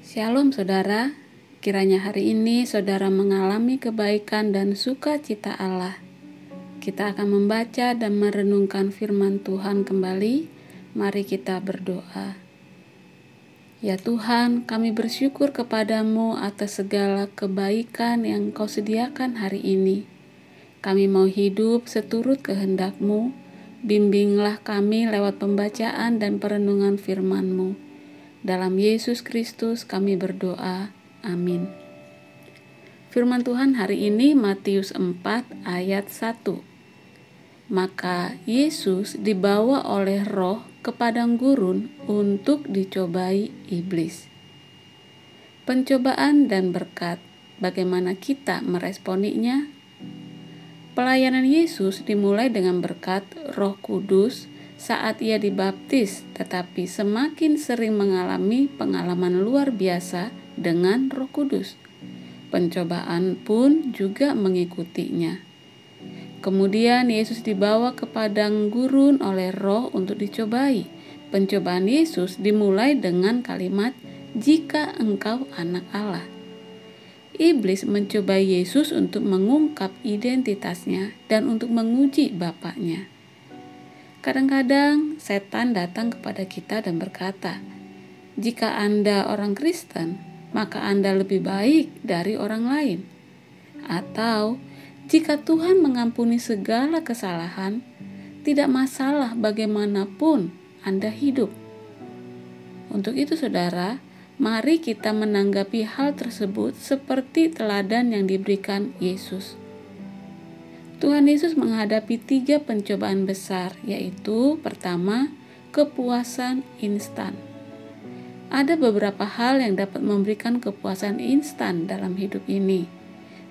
Shalom saudara, kiranya hari ini saudara mengalami kebaikan dan sukacita Allah. Kita akan membaca dan merenungkan firman Tuhan kembali. Mari kita berdoa. Ya Tuhan, kami bersyukur kepadamu atas segala kebaikan yang kau sediakan hari ini. Kami mau hidup seturut kehendakmu, bimbinglah kami lewat pembacaan dan perenungan firman-Mu. Dalam Yesus Kristus kami berdoa. Amin. Firman Tuhan hari ini Matius 4 ayat 1. Maka Yesus dibawa oleh roh ke padang gurun untuk dicobai iblis. Pencobaan dan berkat, bagaimana kita meresponinya? Pelayanan Yesus dimulai dengan berkat Roh Kudus saat ia dibaptis, tetapi semakin sering mengalami pengalaman luar biasa dengan Roh Kudus. Pencobaan pun juga mengikutinya. Kemudian Yesus dibawa ke padang gurun oleh Roh untuk dicobai. Pencobaan Yesus dimulai dengan kalimat, "Jika engkau anak Allah." Iblis mencoba Yesus untuk mengungkap identitasnya dan untuk menguji Bapaknya. Kadang-kadang setan datang kepada kita dan berkata, "Jika Anda orang Kristen, maka Anda lebih baik dari orang lain." Atau, "Jika Tuhan mengampuni segala kesalahan, tidak masalah bagaimanapun Anda hidup." Untuk itu, saudara, mari kita menanggapi hal tersebut seperti teladan yang diberikan Yesus. Tuhan Yesus menghadapi tiga pencobaan besar, yaitu pertama, kepuasan instan. Ada beberapa hal yang dapat memberikan kepuasan instan dalam hidup ini,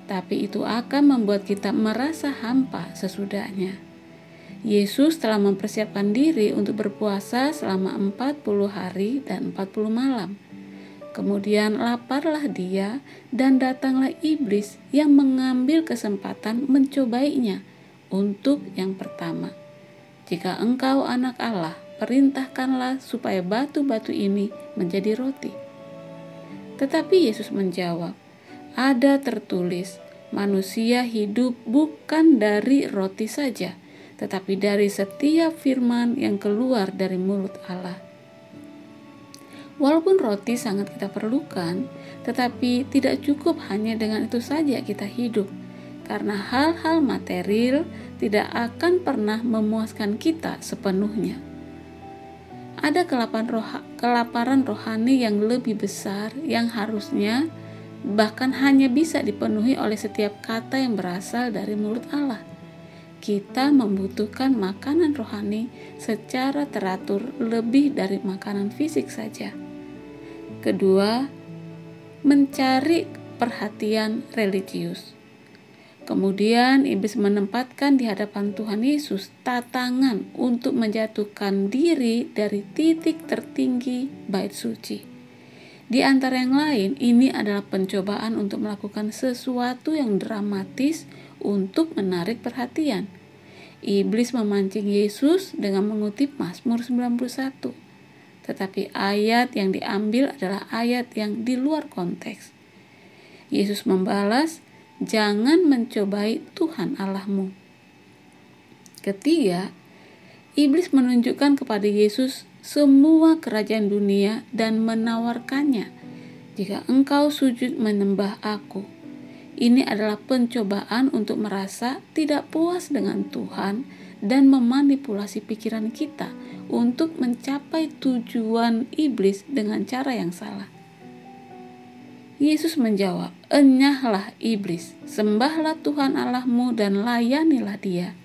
tapi itu akan membuat kita merasa hampa sesudahnya. Yesus telah mempersiapkan diri untuk berpuasa selama 40 hari dan 40 malam Kemudian laparlah dia dan datanglah iblis yang mengambil kesempatan mencobainya untuk yang pertama. Jika engkau anak Allah, perintahkanlah supaya batu-batu ini menjadi roti. Tetapi Yesus menjawab, ada tertulis, manusia hidup bukan dari roti saja, tetapi dari setiap firman yang keluar dari mulut Allah. Walaupun roti sangat kita perlukan, tetapi tidak cukup hanya dengan itu saja kita hidup, karena hal-hal material tidak akan pernah memuaskan kita sepenuhnya. Ada roha, kelaparan rohani yang lebih besar yang harusnya bahkan hanya bisa dipenuhi oleh setiap kata yang berasal dari mulut Allah. Kita membutuhkan makanan rohani secara teratur lebih dari makanan fisik saja. Kedua, mencari perhatian religius. Kemudian iblis menempatkan di hadapan Tuhan Yesus tatangan untuk menjatuhkan diri dari titik tertinggi bait suci. Di antara yang lain, ini adalah pencobaan untuk melakukan sesuatu yang dramatis untuk menarik perhatian. Iblis memancing Yesus dengan mengutip Mazmur 91 tetapi ayat yang diambil adalah ayat yang di luar konteks. Yesus membalas, "Jangan mencobai Tuhan Allahmu." Ketiga, iblis menunjukkan kepada Yesus semua kerajaan dunia dan menawarkannya, "Jika engkau sujud menyembah Aku." Ini adalah pencobaan untuk merasa tidak puas dengan Tuhan dan memanipulasi pikiran kita untuk mencapai tujuan iblis dengan cara yang salah. Yesus menjawab, "Enyahlah iblis, sembahlah Tuhan Allahmu dan layanilah Dia."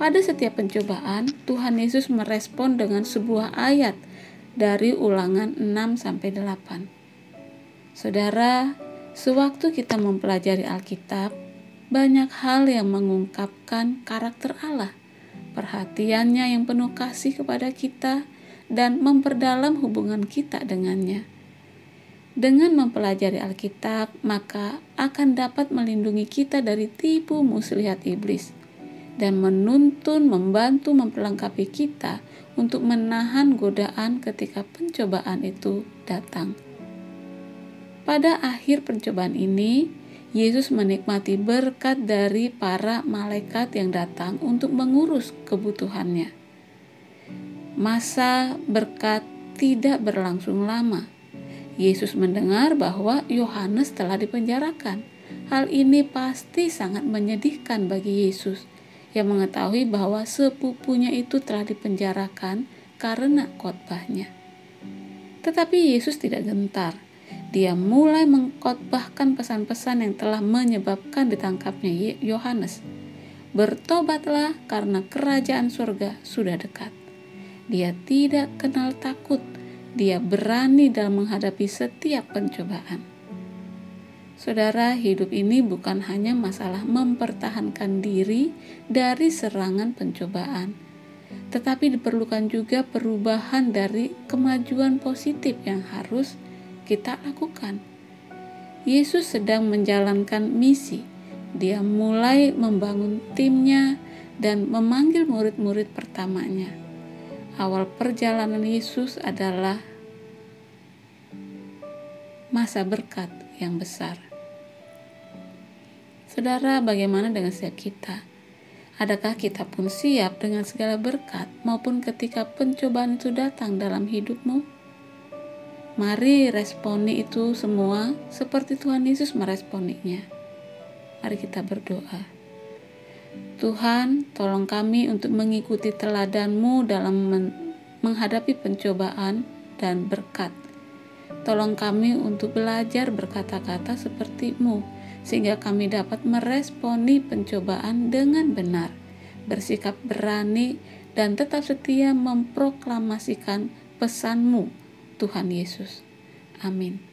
Pada setiap pencobaan, Tuhan Yesus merespon dengan sebuah ayat dari Ulangan 6 sampai 8. Saudara, sewaktu kita mempelajari Alkitab, banyak hal yang mengungkapkan karakter Allah perhatiannya yang penuh kasih kepada kita, dan memperdalam hubungan kita dengannya. Dengan mempelajari Alkitab, maka akan dapat melindungi kita dari tipu muslihat iblis dan menuntun, membantu, memperlengkapi kita untuk menahan godaan ketika pencobaan itu datang. Pada akhir pencobaan ini, Yesus menikmati berkat dari para malaikat yang datang untuk mengurus kebutuhannya. Masa berkat tidak berlangsung lama. Yesus mendengar bahwa Yohanes telah dipenjarakan. Hal ini pasti sangat menyedihkan bagi Yesus yang mengetahui bahwa sepupunya itu telah dipenjarakan karena khotbahnya. Tetapi Yesus tidak gentar. Dia mulai mengkhotbahkan pesan-pesan yang telah menyebabkan ditangkapnya Yohanes. Bertobatlah karena kerajaan surga sudah dekat. Dia tidak kenal takut. Dia berani dalam menghadapi setiap pencobaan. Saudara, hidup ini bukan hanya masalah mempertahankan diri dari serangan pencobaan, tetapi diperlukan juga perubahan dari kemajuan positif yang harus kita lakukan. Yesus sedang menjalankan misi. Dia mulai membangun timnya dan memanggil murid-murid pertamanya awal perjalanan Yesus adalah masa berkat yang besar. Saudara, bagaimana dengan setiap kita? Adakah kita pun siap dengan segala berkat maupun ketika pencobaan itu datang dalam hidupmu? Mari responi itu semua seperti Tuhan Yesus meresponinya. Mari kita berdoa. Tuhan, tolong kami untuk mengikuti teladanmu dalam menghadapi pencobaan dan berkat. Tolong kami untuk belajar berkata-kata sepertimu, sehingga kami dapat meresponi pencobaan dengan benar, bersikap berani, dan tetap setia memproklamasikan pesanmu, Tuhan Yesus. Amin.